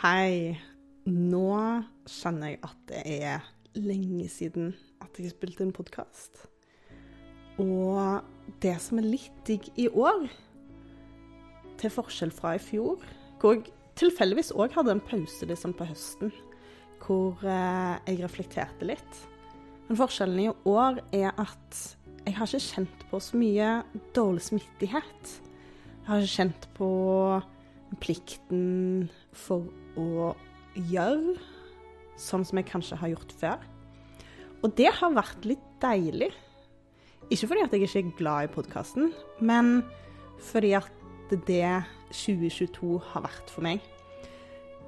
Hei. Nå skjønner jeg at det er lenge siden at jeg spilte en podkast. Og det som er litt digg i år, til forskjell fra i fjor, hvor jeg tilfeldigvis òg hadde en pause liksom på høsten, hvor eh, jeg reflekterte litt. Men forskjellen i år er at jeg har ikke kjent på så mye dårlig smittighet. Jeg har ikke kjent på plikten for å gjøre sånn som jeg kanskje har gjort før. Og det har vært litt deilig. Ikke fordi at jeg ikke er glad i podkasten, men fordi at det 2022 har vært for meg.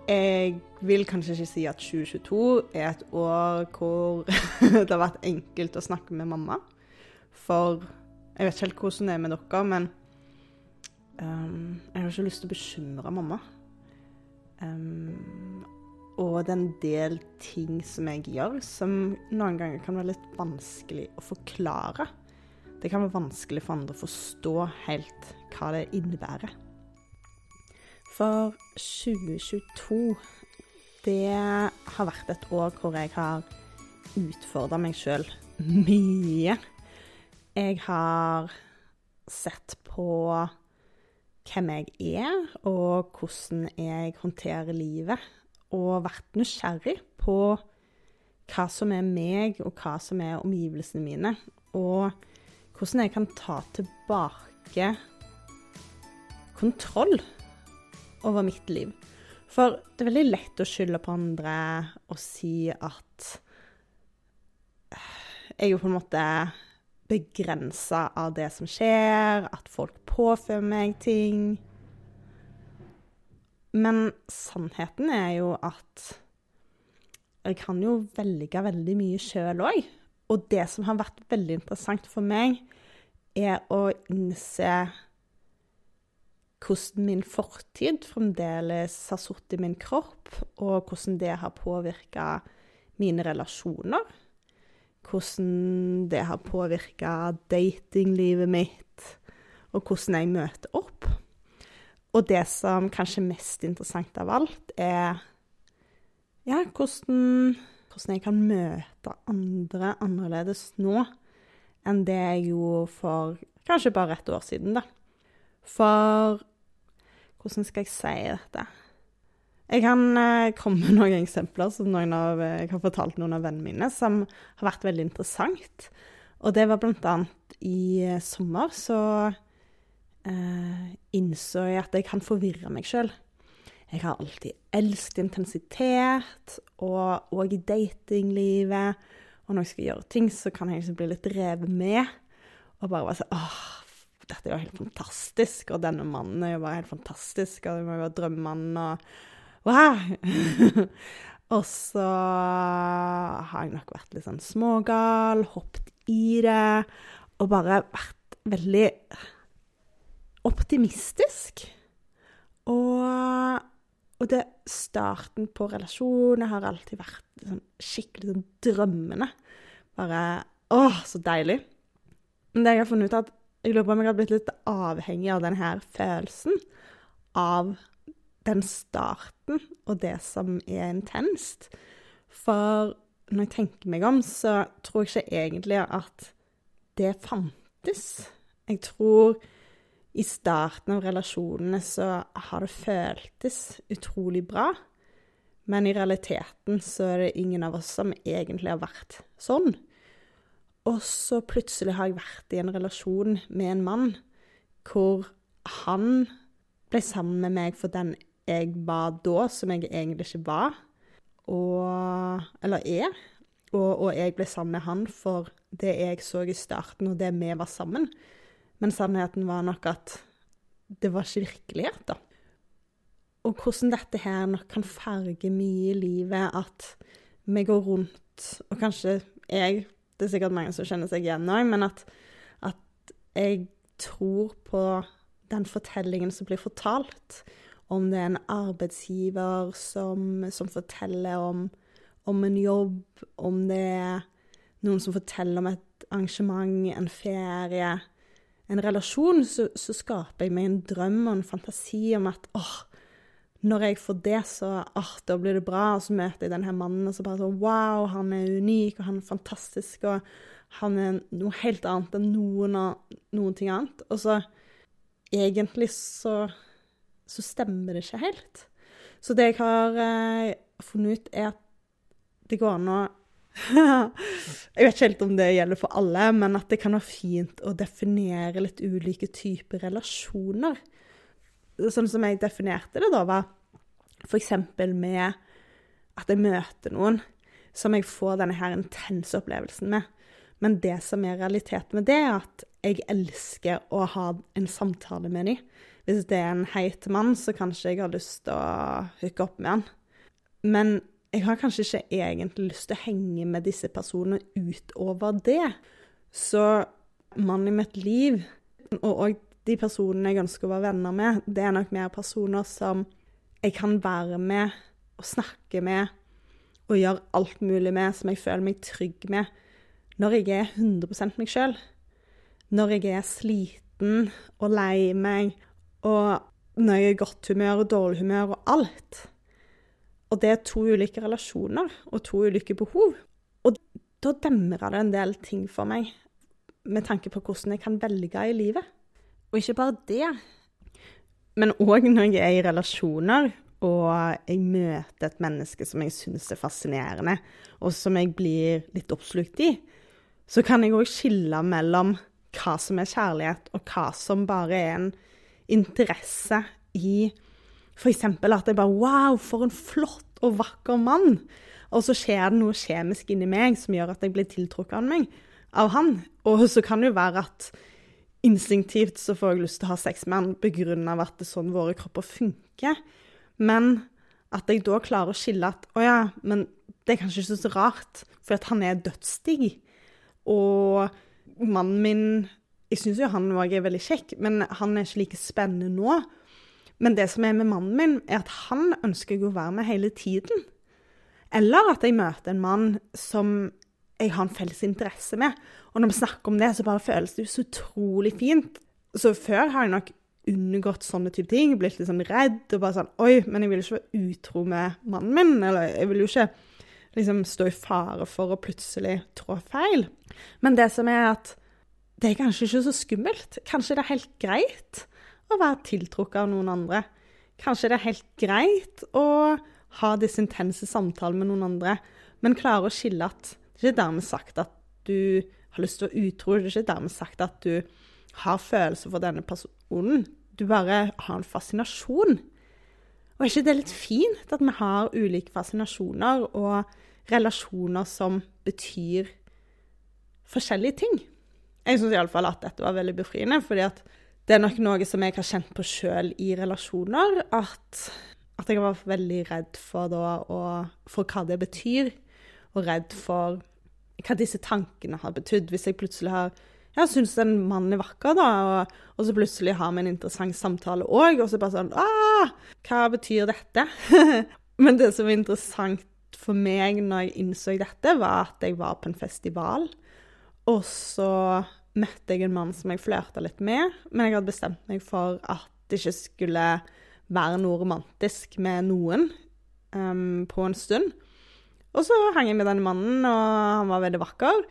Jeg vil kanskje ikke si at 2022 er et år hvor det har vært enkelt å snakke med mamma. For jeg vet ikke helt hvordan det er med dere, men um, jeg har ikke lyst til å bekymre mamma. Um, og det er en del ting som jeg gjør, som noen ganger kan være litt vanskelig å forklare. Det kan være vanskelig for andre å forstå helt hva det innebærer. For 2022, det har vært et år hvor jeg har utfordra meg sjøl mye. Jeg har sett på hvem jeg er, og hvordan jeg håndterer livet. Og vært nysgjerrig på hva som er meg, og hva som er omgivelsene mine. Og hvordan jeg kan ta tilbake kontroll over mitt liv. For det er veldig lett å skylde på andre og si at jeg er på en måte begrensa av det som skjer, at folk påfører meg ting. Men sannheten er jo at jeg kan jo velge veldig mye sjøl òg. Og det som har vært veldig interessant for meg, er å innse hvordan min fortid fremdeles har sittet i min kropp, og hvordan det har påvirka mine relasjoner hvordan det har påvirka datinglivet mitt, og hvordan jeg møter opp. Og det som kanskje er mest interessant av alt, er ja, hvordan, hvordan jeg kan møte andre annerledes nå enn det jeg gjorde for kanskje bare et år siden, da. For hvordan skal jeg si dette? Jeg kan eh, komme med noen eksempler som noen av, eh, jeg har fortalt noen av vennene mine, som har vært veldig interessant. Og det var annet i eh, sommer så eh, innså jeg at jeg kan forvirre meg sjøl. Jeg har alltid elsket intensitet, og òg i datinglivet. Og når jeg skal gjøre ting, så kan jeg liksom bli litt revet med. Og bare være sånn Åh, dette er jo helt fantastisk. Og denne mannen er jo bare helt fantastisk. Og det må jo være drømmemannen. og Og så har jeg nok vært litt sånn smågal, hoppet i det, og bare vært veldig optimistisk. Og, og det starten på relasjonen har alltid vært sånn, skikkelig sånn drømmende. Bare Å, så deilig. Men det jeg har funnet ut, at jeg lurer på om jeg har blitt litt avhengig av denne følelsen av den starten og det som er intenst. For når jeg tenker meg om, så tror jeg ikke egentlig at det fantes. Jeg tror i starten av relasjonene så har det føltes utrolig bra. Men i realiteten så er det ingen av oss som egentlig har vært sånn. Og så plutselig har jeg vært i en relasjon med en mann hvor han ble sammen med meg for den jeg var da, som jeg egentlig ikke var, og, eller er. Og, og, jeg ble sammen med han for det jeg så i starten, og det vi var sammen. Men sannheten var nok at det var ikke virkelighet, da. Og hvordan dette her nok kan farge mye i livet, at vi går rundt, og kanskje jeg Det er sikkert mange som kjenner seg igjen òg, men at, at jeg tror på den fortellingen som blir fortalt om det er en arbeidsgiver som, som forteller om, om, en jobb, om det er noen som forteller om et arrangement, en ferie, en relasjon, så, så skaper jeg meg en drøm og en fantasi om at åh, når jeg får det, så åh, da blir det bra. Og så møter jeg denne mannen, og så bare sånn Wow, han er unik, og han er fantastisk, og han er noe helt annet enn noen, noen ting annet. Og så egentlig så, så stemmer det ikke helt. Så det jeg har eh, funnet ut, er at det går an å Jeg vet ikke helt om det gjelder for alle, men at det kan være fint å definere litt ulike typer relasjoner. Sånn som jeg definerte det, da, var f.eks. med at jeg møter noen som jeg får denne her intense opplevelsen med. Men det som er realiteten med det, er at jeg elsker å ha en samtale med dem. Hvis det er en heit mann, så kanskje jeg har lyst til å hooke opp med han. Men jeg har kanskje ikke egentlig lyst til å henge med disse personene utover det. Så mannen i mitt liv, og òg de personene jeg ønsker å være venner med, det er nok mer personer som jeg kan være med og snakke med og gjøre alt mulig med, som jeg føler meg trygg med, når jeg er 100 meg sjøl. Når jeg er sliten og lei meg, og når jeg er i godt humør og dårlig humør og alt. Og det er to ulike relasjoner og to ulike behov. Og da demrer det en del ting for meg med tanke på hvordan jeg kan velge i livet. Og ikke bare det, men òg når jeg er i relasjoner og jeg møter et menneske som jeg syns er fascinerende, og som jeg blir litt oppslukt i, så kan jeg òg skille mellom hva som er kjærlighet, og hva som bare er en interesse i F.eks. at jeg bare Wow, for en flott og vakker mann! Og så skjer det noe kjemisk inni meg som gjør at jeg blir tiltrukket av, meg, av han. Og så kan det jo være at instinktivt så får jeg lyst til å ha sex med han begrunnet av at det er sånn våre kropper funker. Men at jeg da klarer å skille at å ja, men det er kanskje ikke så rart, for at han er dødsdigg. Og mannen min Jeg syns jo han òg er veldig kjekk, men han er ikke like spennende nå. Men det som er med mannen min, er at han ønsker jeg å være med hele tiden. Eller at jeg møter en mann som jeg har en felles interesse med. Og når vi snakker om det, så bare føles det jo så utrolig fint. Så før har jeg nok unngått sånne type ting. Blitt litt sånn redd og bare sånn Oi, men jeg vil ikke være utro med mannen min. Eller jeg vil jo ikke liksom stå i fare for å plutselig trå feil. Men det som er at det er kanskje ikke så skummelt. Kanskje det er helt greit å være tiltrukket av noen andre. Kanskje det er helt greit å ha disse intense samtalene med noen andre, men klare å skille at det er ikke dermed sagt at du har lyst til å utro, det er ikke dermed sagt at du har følelser for denne personen. Du bare har en fascinasjon. Og er ikke det litt fint at vi har ulike fascinasjoner og relasjoner som betyr forskjellige ting? Jeg syns iallfall at dette var veldig befriende, fordi at det er nok noe som jeg har kjent på sjøl i relasjoner. At, at, jeg var veldig redd for, da, og, for hva det betyr. Og redd for hva disse tankene har betydd. Hvis jeg plutselig har jeg syns en mann er vakker, da, og, og, så plutselig har vi en interessant samtale òg, og så bare sånn ah, Hva betyr dette? Men det som var interessant for meg når jeg innså dette, var at jeg var på en festival, og så møtte jeg en mann som jeg flørta litt med, men jeg hadde bestemt meg for at det ikke skulle være noe romantisk med noen um, på en stund. Og så hang jeg med denne mannen, og han var veldig vakker.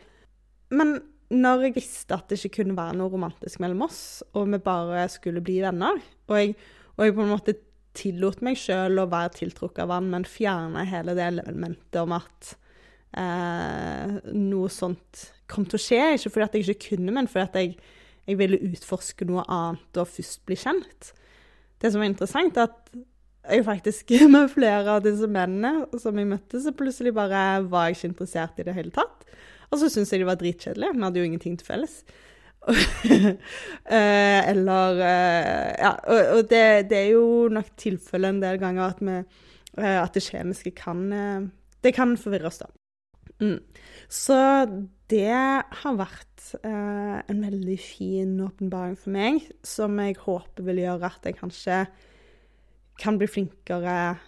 Men når jeg visste at det ikke kunne være noe romantisk mellom oss, og vi bare skulle bli venner, og jeg, og jeg på en måte tillot meg sjøl å være tiltrukket av han, men fjerne hele det elementet om at eh, noe sånt kom til å skje. Ikke fordi at jeg ikke kunne, men fordi at jeg, jeg, ville utforske noe annet og først bli kjent. Det som var interessant, er at jeg faktisk med flere av disse mennene som jeg møtte, så plutselig bare var jeg ikke interessert i det hele tatt. Og så syntes jeg de var dritkjedelige. Vi hadde jo ingenting til felles. eh, eller eh, Ja, og, det, det, er jo nok tilfellet en del ganger at, vi, eh, at det kjemiske kan Det kan forvirre oss, da. Mm. Så det har vært eh, en veldig fin åpenbaring for meg, som jeg håper vil gjøre at jeg kanskje kan bli flinkere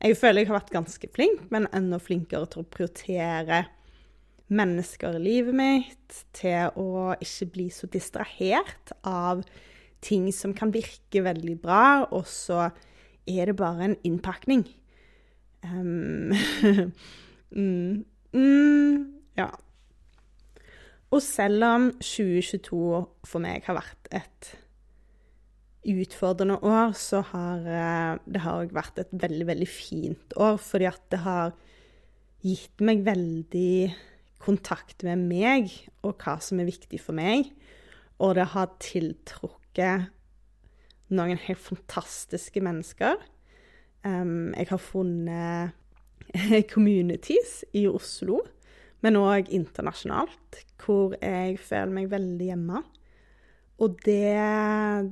Jeg føler jeg har vært ganske flink, men enda flinkere til å prioritere mennesker i livet mitt, til å ikke bli så distrahert av ting som kan virke veldig bra, og så er det bare en innpakning. Um, mm, mm, ja. Og selv om 2022 for meg har vært et utfordrende år, så har eh, det har vært et veldig, veldig fint år. Fordi at det har gitt meg veldig kontakt med meg og hva som er viktig for meg. Og det har tiltrukket noen helt fantastiske mennesker. Jeg har funnet communities i Oslo, men òg internasjonalt, hvor jeg føler meg veldig hjemme. Og det,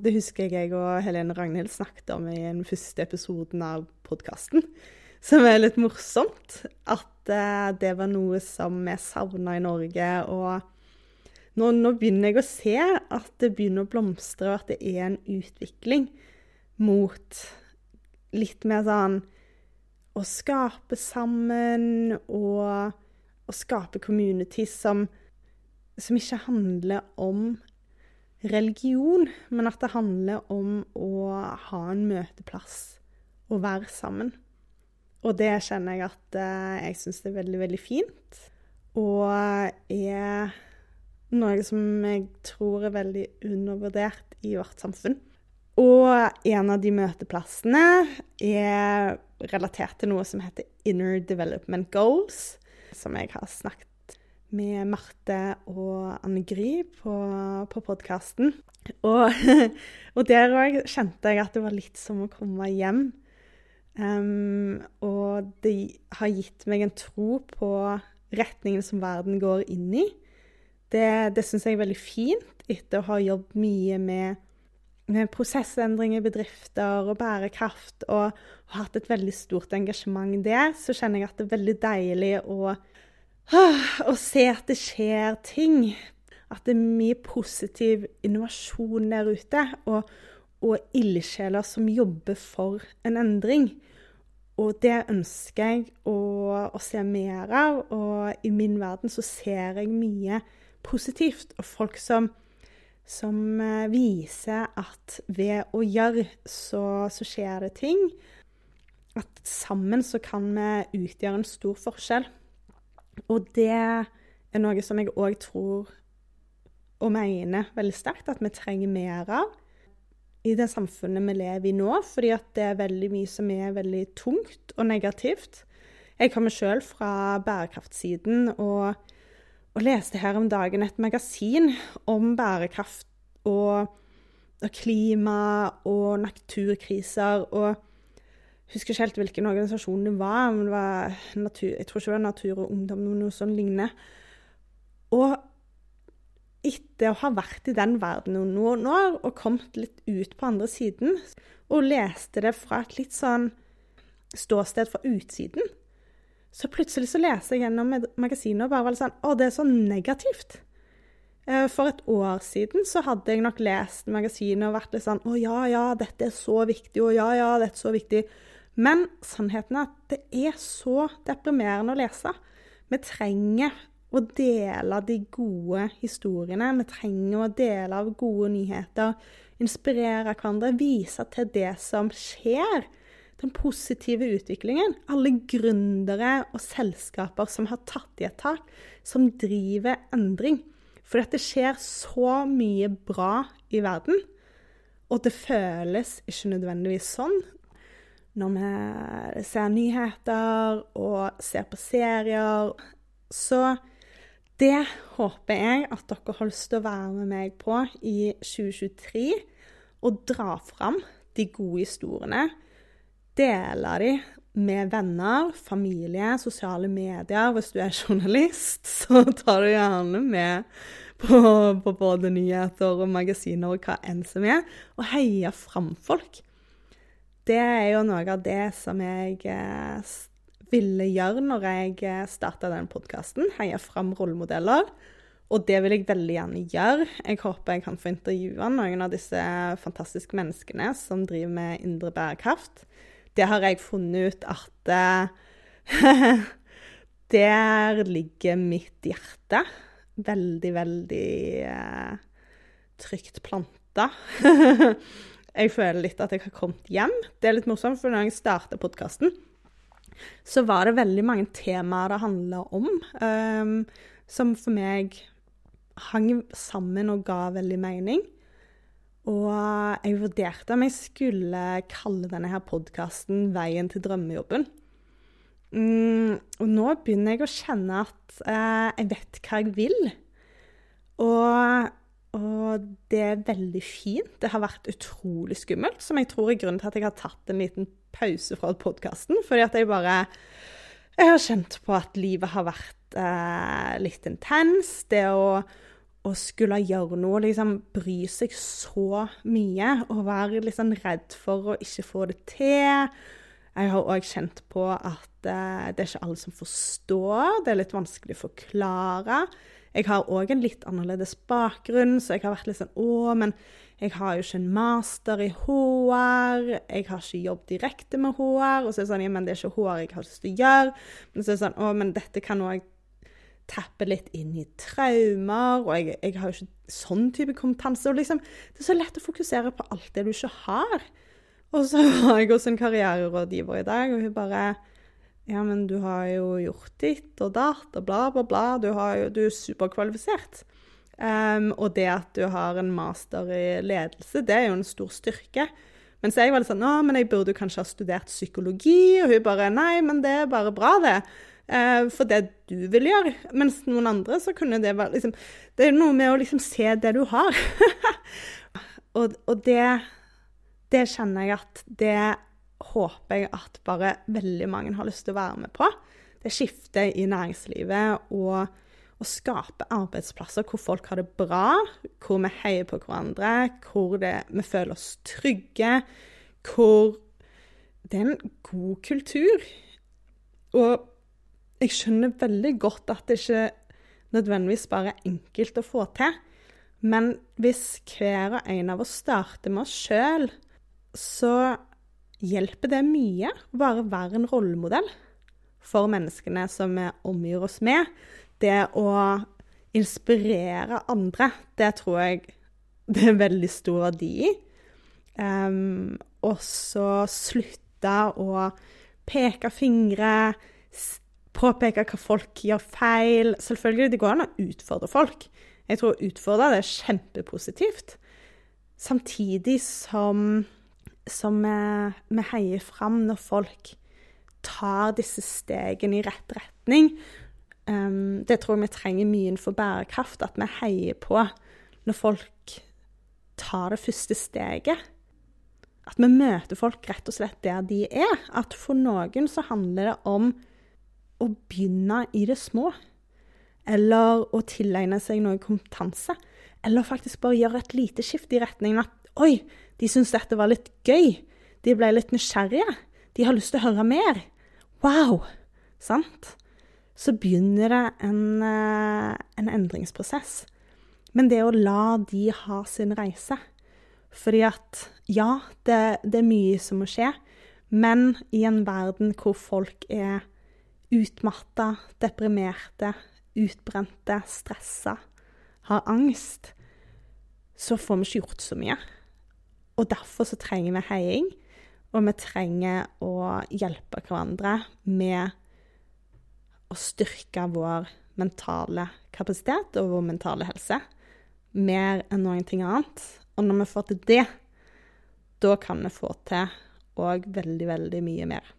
det, husker jeg jeg og Helene Ragnhild snakket om i den første episoden av podkasten. Som er litt morsomt. At uh, det var noe som vi savna i Norge. Og nå, nå, begynner jeg å se at det begynner å blomstre, og at det er en utvikling mot litt mer sånn å skape sammen og å skape communities som, som ikke handler om religion, men at det handler om å ha en møteplass og være sammen. Og det kjenner jeg at eh, jeg syns er veldig, veldig fint. Og er noe som jeg tror er veldig undervurdert i vårt samfunn. Og en av de møteplassene er relatert til noe som heter Inner Development Goals, som jeg har snakket med Marte og Anne Gry på, på podkasten. Og, og, der òg kjente jeg at det var litt som å komme hjem. Um, og det har gitt meg en tro på retningen som verden går inn i. Det, det syns jeg er veldig fint etter å ha jobbet mye med, med prosessendring i bedrifter og bærekraft, og, har hatt et veldig stort engasjement der. Så kjenner jeg at det er veldig deilig å å se at det skjer ting. At det er mye positiv innovasjon der ute. Og, og ildsjeler som jobber for en endring. Og det ønsker jeg å, å, se mer av. Og i min verden så ser jeg mye positivt. Og folk som, som eh, viser at ved å gjøre, så, så skjer det ting. At sammen så kan vi utgjøre en stor forskjell. Og det er noe som jeg òg tror og mener veldig sterkt at vi trenger mer av i det samfunnet vi lever i nå, fordi at det er veldig mye som er veldig tungt og negativt. Jeg kommer sjøl fra bærekraftsiden og, og, leste her om dagen et magasin om bærekraft og, og klima og naturkriser. og jeg husker ikke helt hvilken organisasjon det var. men det var natur, Jeg tror ikke det var Natur og Ungdom, eller noe sånt lignende. Og etter å ha vært i den verdenen noen år og kommet litt ut på andre siden, og leste det fra et litt sånn ståsted fra utsiden, så plutselig så leser jeg gjennom magasinet og bare var litt sånn Å, det er så negativt. Eh, for et år siden så hadde jeg nok lest magasinet og vært litt sånn Å ja, ja, dette er så viktig. Å ja, ja, dette er så viktig. Men sannheten er at det er så deprimerende å lese. Vi trenger å dele de gode historiene. Vi trenger å dele av gode nyheter. Inspirere hverandre. Vise til det som skjer. Den positive utviklingen. Alle gründere og selskaper som har tatt i et tak, som driver endring. For det skjer så mye bra i verden. Og det føles ikke nødvendigvis sånn når vi ser nyheter og ser på serier. Så det håper jeg at dere har lyst til å være med meg på i 2023. Og dra fram de gode historiene. Dele de med venner, familie, sosiale medier. Hvis du er journalist, så tar du gjerne med på, på både nyheter og magasiner og hva enn som er. Og heier fram folk det er jo noe av det som jeg eh, ville gjøre når jeg eh, starta den podkasten. Heie fram rollemodeller. Og det vil jeg veldig gjerne gjøre. Jeg håper jeg kan få intervjue noen av disse fantastiske menneskene som driver med indre bærekraft. Det har jeg funnet ut at uh, Der ligger mitt hjerte. Veldig, veldig uh, trygt planta. Jeg føler litt at jeg har kommet hjem. Det er litt morsomt, for når jeg starta podkasten, så var det veldig mange temaer det handla om, um, som for meg hang sammen og ga veldig mening. Og jeg vurderte om jeg skulle kalle denne her podkasten 'Veien til drømmejobben'. Mm, og nå begynner jeg å kjenne at eh, jeg vet hva jeg vil. Og, og, det er veldig fint. Det har vært utrolig skummelt, som jeg tror er grunnen til at jeg har tatt en liten pause fra podkasten. Fordi at jeg bare Jeg har kjent på at livet har vært eh, litt intens. Det å, å skulle gjøre noe, liksom bry seg så mye og være litt sånn redd for å ikke få det til. Jeg har òg kjent på at eh, det er ikke alle som forstår. Det er litt vanskelig å forklare. Jeg har òg en litt annerledes bakgrunn, så jeg har vært litt sånn Å, men jeg har jo ikke en master i HR. Jeg har ikke jobb direkte med HR. Og så er det sånn Ja, men det er ikke HR jeg har lyst til å gjøre. Men så er det sånn Å, men dette kan òg tappe litt inn i traumer, og jeg, jeg har jo ikke sånn type kompetanse. Og liksom, det er så lett å fokusere på alt det du ikke har. Og så var jeg hos en karriererådgiver i dag, og hun bare Ja, men du har jo gjort ditt og datt og bla, bla, bla. Du, jo, du er superkvalifisert. Um, og det at du har en master i ledelse, det er jo en stor styrke. Mens jeg var litt sånn Å, men jeg burde kanskje ha studert psykologi. Og hun bare Nei, men det er bare bra, det. Uh, for det du vil gjøre. Mens noen andre så kunne det være liksom Det er noe med å liksom se det du har. og, og det det kjenner jeg at det håper jeg at bare veldig mange har lyst til å være med på. Det skiftet i næringslivet og å skape arbeidsplasser hvor folk har det bra, hvor vi heier på hverandre, hvor det, vi føler oss trygge, hvor det er en god kultur. Og jeg skjønner veldig godt at det ikke nødvendigvis bare er enkelt å få til. Men hvis hver og en av oss starter med oss sjøl så hjelper det mye å bare være en rollemodell for menneskene som vi omgir oss med. Det å inspirere andre, det tror jeg det er veldig stor verdi i. Um, og så slutte å peke fingre, påpeke hva folk gjør feil. Selvfølgelig, det går an å utfordre folk. Jeg tror å utfordre det er kjempepositivt. Samtidig som som vi, heier fram når folk tar disse stegene i rett retning. Um, det tror jeg vi trenger mye innenfor bærekraft, at vi heier på når folk tar det første steget. At vi møter folk rett og slett der de er. At for noen så handler det om å begynne i det små. Eller å tilegne seg noe kompetanse. Eller faktisk bare gjøre et lite skift i retningen at oi, de syns dette var litt gøy. De ble litt nysgjerrige. De har lyst til å høre mer. Wow! Sant? Så begynner det en, eh, en endringsprosess. Men det å la de ha sin reise Fordi at ja, det, det er mye som må skje, men i en verden hvor folk er utmatta, deprimerte, utbrente, stressa, har angst, så får vi ikke gjort så mye. Og derfor så trenger vi heiing, og vi trenger å hjelpe hverandre med å styrke vår mentale kapasitet og vår mentale helse mer enn noen ting annet. Og når vi får til det, da kan vi få til òg veldig, veldig mye mer.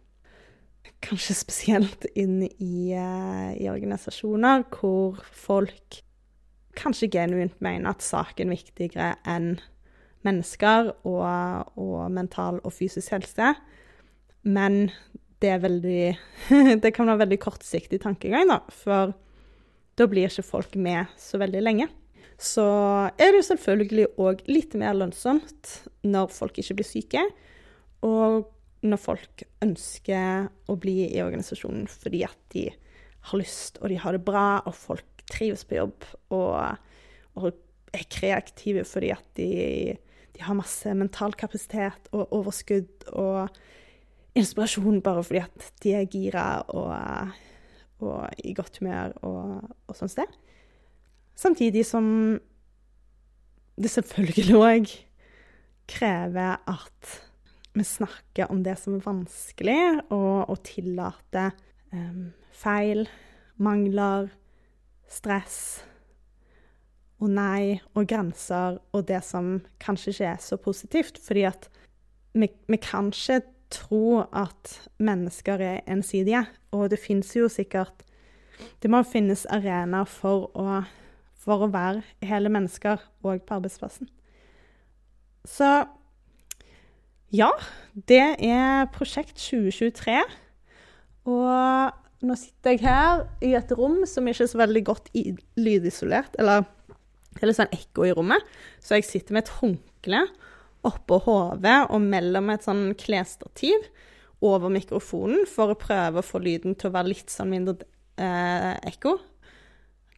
Kanskje spesielt inn i, uh, i organisasjoner hvor folk kanskje genuint mener at saken er viktigere enn mennesker og, og mental og fysisk helse. Men det er veldig Det kan være veldig kortsiktig tankegang, da. For da blir ikke folk med så veldig lenge. Så er det selvfølgelig òg litt mer lønnsomt når folk ikke blir syke, og når folk ønsker å bli i organisasjonen fordi at de har lyst, og de har det bra, og folk trives på jobb og, og er kreative fordi at de de har masse mental kapasitet og overskudd og inspirasjon bare fordi at de er gira og, og i godt humør og, og sånn sted. Samtidig som det selvfølgelig òg krever at vi snakker om det som er vanskelig, og, og tillater um, feil, mangler, stress og nei og grenser og det som kanskje ikke er så positivt. Fordi at vi, vi kan ikke tro at mennesker er ensidige. Og det fins jo sikkert Det må finnes arenaer for å, for å være hele mennesker òg på arbeidsplassen. Så ja, det er prosjekt 2023. Og nå sitter jeg her i et rom som ikke er så veldig godt lydisolert. Eller det er litt sånn ekko i rommet. Så jeg sitter med et håndkle oppå hodet og mellom et sånn klesstativ over mikrofonen for å prøve å få lyden til å være litt sånn mindre eh, ekko.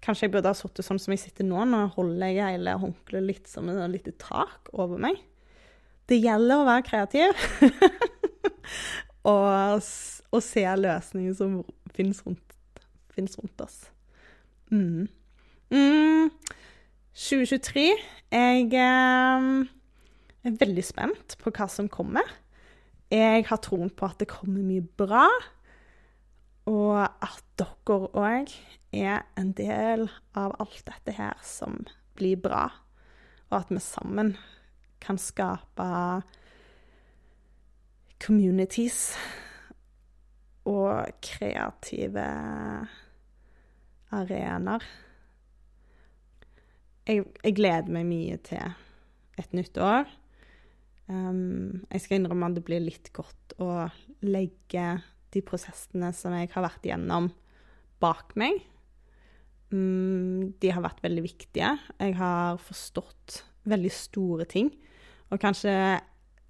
Kanskje jeg burde ha sittet sånn som jeg sitter nå. Nå holder jeg hele håndkleet litt som et lite tak over meg. Det gjelder å være kreativ og, og, se løsninger som finnes rundt, finnes rundt oss. Mm. Mm. 2023 Jeg eh, er veldig spent på hva som kommer. Jeg har troen på at det kommer mye bra, og at dere òg er en del av alt dette her som blir bra, og at vi sammen kan skape communities og kreative arenaer. Jeg, jeg, gleder meg mye til et nytt år. Um, jeg skal innrømme at det blir litt godt å legge de prosessene som jeg har vært igjennom, bak meg. Um, de har vært veldig viktige. Jeg har forstått veldig store ting. Og kanskje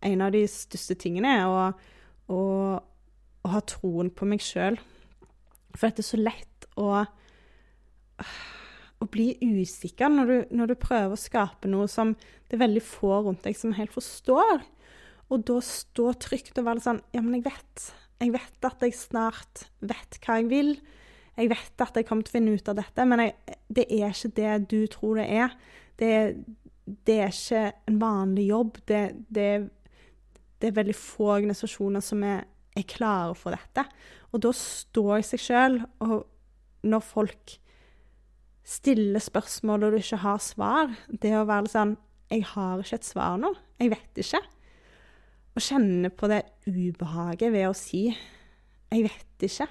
en av de største tingene er å, å, å ha troen på meg sjøl. For det er så lett å, å bli usikker når du, når du, prøver å skape noe som det er veldig få rundt deg som helt forstår. Og da stå trygt og være sånn Ja, men jeg vet. Jeg vet at jeg snart vet hva jeg vil. Jeg vet at jeg kommer til å finne ut av dette, men jeg, det er ikke det du tror det er. Det, det er ikke en vanlig jobb. Det, det, det er veldig få organisasjoner som er, er klare for dette. Og da står jeg seg sjøl, og når folk stiller spørsmål og du ikke har svar, det å være litt sånn Jeg har ikke et svar nå. Jeg vet ikke. Å kjenne på det ubehaget ved å si Jeg vet ikke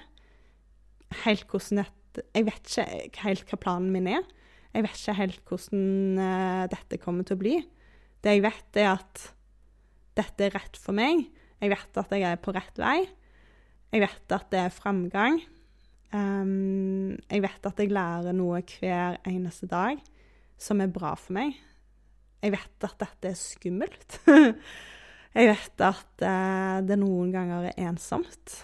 helt hvordan dette Jeg vet ikke helt hva planen min er. Jeg vet ikke helt hvordan uh, dette kommer til å bli. Det jeg vet, er at dette er rett for meg. Jeg vet at jeg er på rett vei. Jeg vet at det er framgang. Um, jeg vet at jeg lærer noe hver eneste dag som er bra for meg. Jeg vet at dette er skummelt. jeg vet at uh, det noen ganger er ensomt.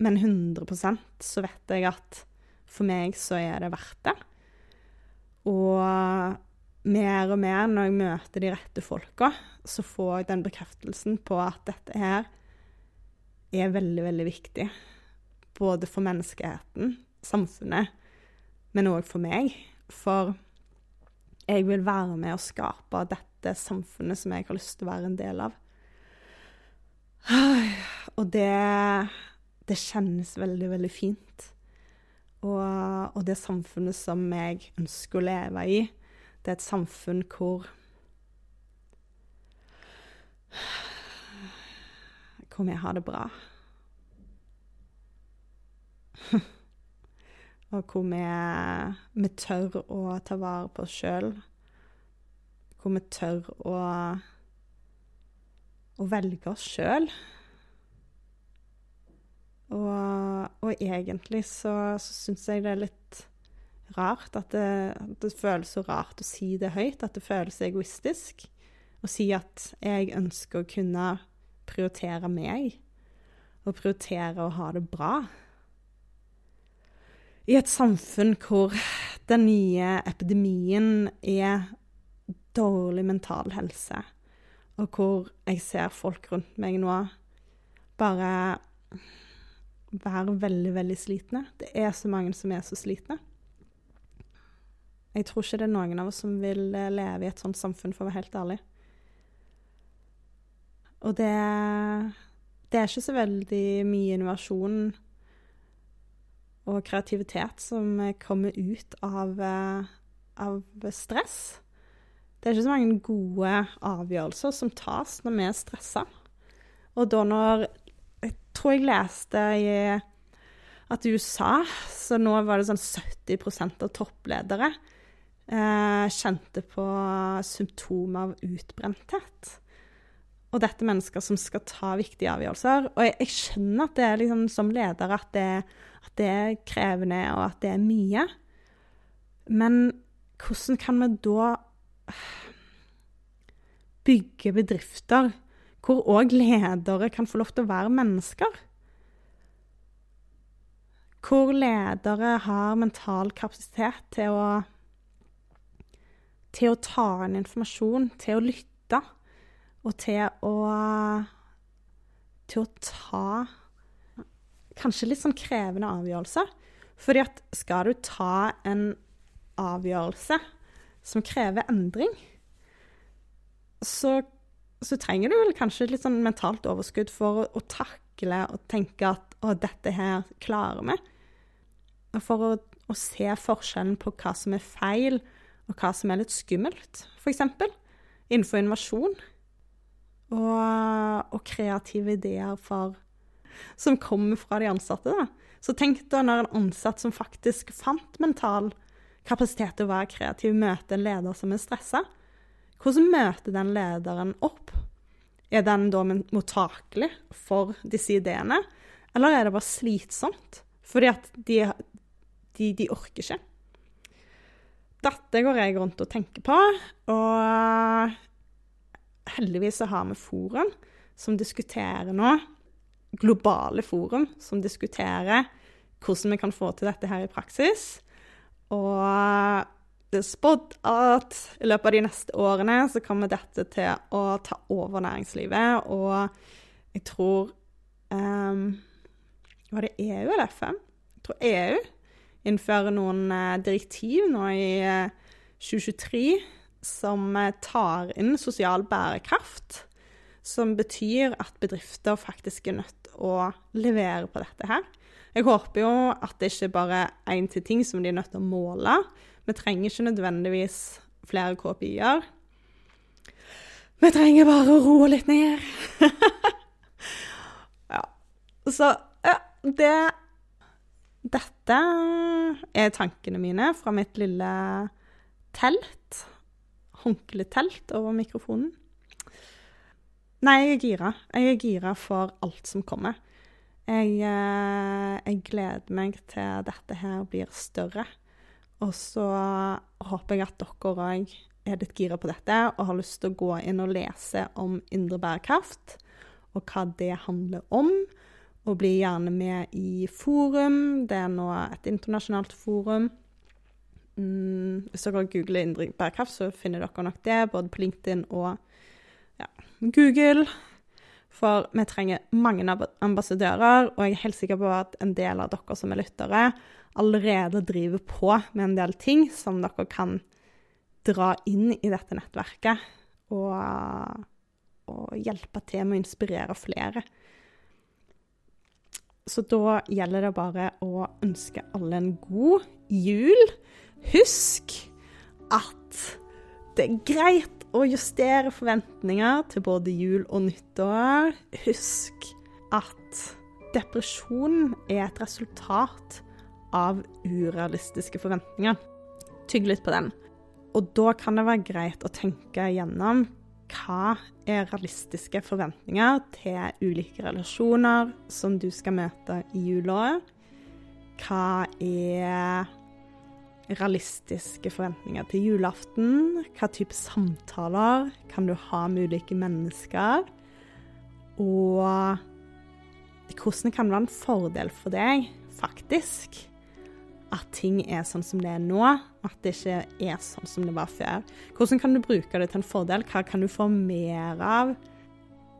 Men 100% så vet jeg at for meg så er det verdt det. Og mer og mer når jeg møter de rette folka, så får jeg den bekreftelsen på at dette her er veldig, veldig viktig. Både for menneskeheten, samfunnet, men òg for meg. For jeg vil være med å skape dette samfunnet som jeg har lyst til å være en del av. Og det, det kjennes veldig, veldig fint. Og, og det samfunnet som jeg ønsker å leve i, det er et samfunn hvor Hvor vi har det bra. og hvor vi, vi, tør å ta vare på oss sjøl. Hvor vi tør å, å velge oss sjøl. Og, og egentlig så, så syns jeg det er litt rart at det, at det, føles så rart å si det høyt. At det føles egoistisk å si at jeg ønsker å kunne prioritere meg, og prioritere å ha det bra. I et samfunn hvor den nye epidemien er dårlig mental helse, og hvor jeg ser folk rundt meg nå bare være veldig, veldig slitne. Det er så mange som er så slitne. Jeg tror ikke det er noen av oss som vil eh, leve i et sånt samfunn, for å være helt ærlig. Og det, det er ikke så veldig mye innovasjon og kreativitet som kommer ut av, eh, av stress. Det er ikke så mange gode avgjørelser som tas når vi er stressa. Og da når tror jeg leste i at i USA så nå var det sånn 70 av toppledere eh, kjente på symptomer av utbrenthet. Og dette er mennesker som skal ta viktige avgjørelser. Og jeg, jeg skjønner at det er liksom som leder at det, at det er krevende, og at det er mye. Men hvordan kan vi da bygge bedrifter hvor òg ledere kan få lov til å være mennesker. Hvor ledere har mental kapasitet til å til å ta inn informasjon, til å lytte, og til å til å ta kanskje litt sånn krevende avgjørelser. Fordi at skal du ta en avgjørelse som krever endring, så så trenger du vel kanskje litt sånn mentalt overskudd for å, å takle og tenke at å, dette her klarer vi. For å, å, se forskjellen på hva som er feil, og hva som er litt skummelt, f.eks. Innenfor innovasjon. Og, og, kreative ideer for, som kommer fra de ansatte. Da. Så tenk da når en ansatt som faktisk fant mental kapasitet til å være kreativ, møter en leder som er stressa hvordan møter den lederen opp? Er den da mottakelig for disse ideene, eller er det bare slitsomt? Fordi at de, de, de orker ikke. Dette går jeg rundt og tenker på, og heldigvis så har vi forum som diskuterer nå, globale forum som diskuterer hvordan vi kan få til dette her i praksis. Og det er spådd at i løpet av de neste årene så kommer dette til å ta over næringslivet, og jeg tror um, Var det EU eller FN? Jeg tror EU innfører noen uh, direktiv nå i uh, eh, 2023 som uh, tar inn sosial bærekraft. Som betyr at bedrifter faktisk er nødt å levere på dette her. Jeg håper jo at det ikke bare er én til ting som de er nødt til å måle, vi trenger ikke nødvendigvis flere KPI-er. Vi trenger bare å roe litt ned. ja. Så ja, det Dette er tankene mine fra mitt lille telt. Håndkletelt over mikrofonen. Nei, jeg er gira. Jeg er gira for alt som kommer. Jeg, eh, jeg gleder meg til dette her blir større. Og så håper jeg at dere òg er litt gira på dette og har lyst til å gå inn og lese om indre bærekraft og hva det handler om. Og bli gjerne med i forum. Det er nå et internasjonalt forum. Mm, hvis dere googler indre bærekraft, så finner dere nok det, både på LinkedIn og ja, Google. For vi trenger mange ambassadører, og jeg er helt sikker på at en del av dere som er lyttere, allerede driver på med en del ting som dere kan dra inn i dette nettverket og, og hjelpe til med å inspirere flere. Så da gjelder det bare å ønske alle en god jul. Husk at det er greit å justere forventninger til både jul og nyttår. Husk at depresjon er et resultat av urealistiske forventninger. Tygg litt på den. Og da kan det være greit å tenke igjennom hva er realistiske forventninger til ulike relasjoner som du skal møte i jula? Hva er realistiske forventninger til julaften? Hva type samtaler kan du ha med ulike mennesker? Og hvordan kan det være en fordel for deg, faktisk, at ting er sånn som det er nå, at det ikke er sånn som det var før. Hvordan kan du bruke det til en fordel? Hva kan du få mer av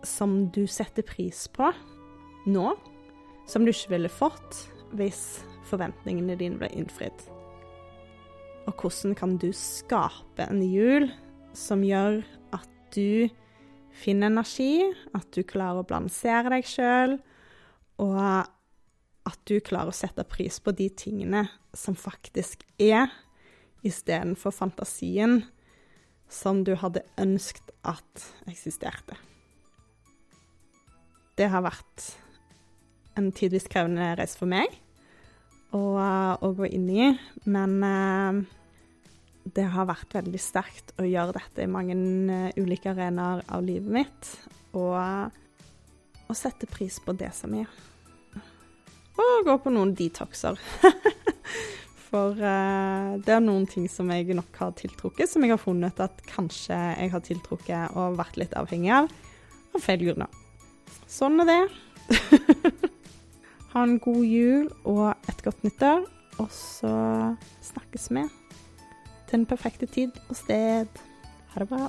som du setter pris på nå, som du ikke ville fått hvis forventningene dine ble innfridd? Og hvordan kan du skape en jul som gjør at du finner energi, at du klarer å balansere deg sjøl, og at du klarer å sette pris på de tingene som faktisk er, istedenfor fantasien som du hadde ønsket at eksisterte. Det har vært en tidvis krevende reise for meg å, å gå inn i, men eh, det har vært veldig sterkt å gjøre dette i mange uh, ulike arenaer av livet mitt. Og å sette pris på det som er. Og gå på noen detoxer. For uh, det er noen ting som jeg nok har tiltrukket, som jeg har funnet at kanskje jeg har tiltrukket og vært litt avhengig av, av feil grunner. Sånn er det. ha en god jul og et godt nyttår, og så snakkes vi til den perfekte tid og sted. Ha det bra.